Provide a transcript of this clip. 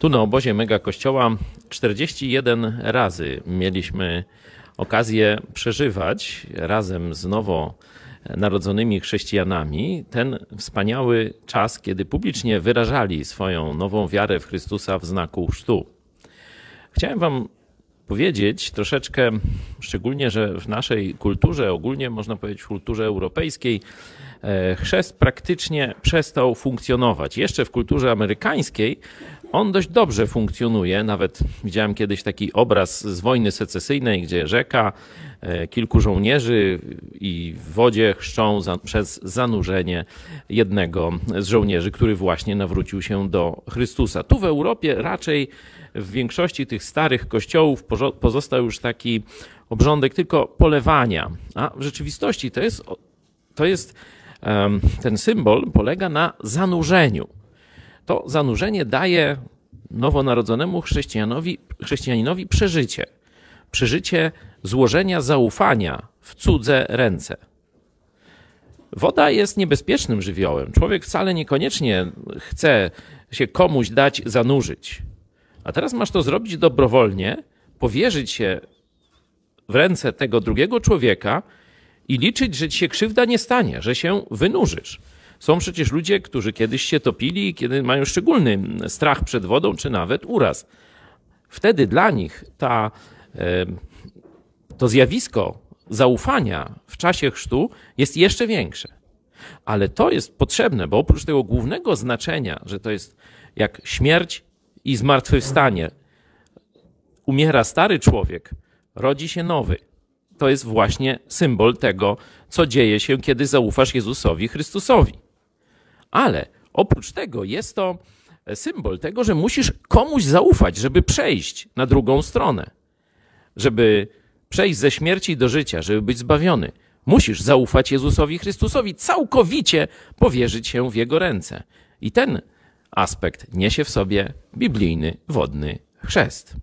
Tu na obozie Mega Kościoła 41 razy mieliśmy okazję przeżywać razem z nowo narodzonymi chrześcijanami ten wspaniały czas, kiedy publicznie wyrażali swoją nową wiarę w Chrystusa w znaku chrztu. Chciałem Wam powiedzieć troszeczkę, szczególnie, że w naszej kulturze, ogólnie można powiedzieć w kulturze europejskiej, e, chrzest praktycznie przestał funkcjonować. Jeszcze w kulturze amerykańskiej on dość dobrze funkcjonuje. Nawet widziałem kiedyś taki obraz z wojny secesyjnej, gdzie rzeka, e, kilku żołnierzy i w wodzie chrzczą za, przez zanurzenie jednego z żołnierzy, który właśnie nawrócił się do Chrystusa. Tu w Europie raczej w większości tych starych kościołów pozostał już taki obrządek tylko polewania, a w rzeczywistości to jest, to jest ten symbol polega na zanurzeniu to zanurzenie daje nowonarodzonemu chrześcijanowi, chrześcijaninowi przeżycie. Przeżycie złożenia zaufania w cudze ręce. Woda jest niebezpiecznym żywiołem. Człowiek wcale niekoniecznie chce się komuś dać zanurzyć. A teraz masz to zrobić dobrowolnie, powierzyć się w ręce tego drugiego człowieka i liczyć, że ci się krzywda nie stanie, że się wynurzysz. Są przecież ludzie, którzy kiedyś się topili, kiedy mają szczególny strach przed wodą, czy nawet uraz. Wtedy dla nich ta, to zjawisko zaufania w czasie chrztu jest jeszcze większe. Ale to jest potrzebne, bo oprócz tego głównego znaczenia, że to jest jak śmierć i zmartwychwstanie, umiera stary człowiek, rodzi się nowy. To jest właśnie symbol tego, co dzieje się, kiedy zaufasz Jezusowi Chrystusowi. Ale oprócz tego jest to symbol tego, że musisz komuś zaufać, żeby przejść na drugą stronę. Żeby przejść ze śmierci do życia, żeby być zbawiony. Musisz zaufać Jezusowi Chrystusowi, całkowicie powierzyć się w Jego ręce. I ten aspekt niesie w sobie biblijny wodny chrzest.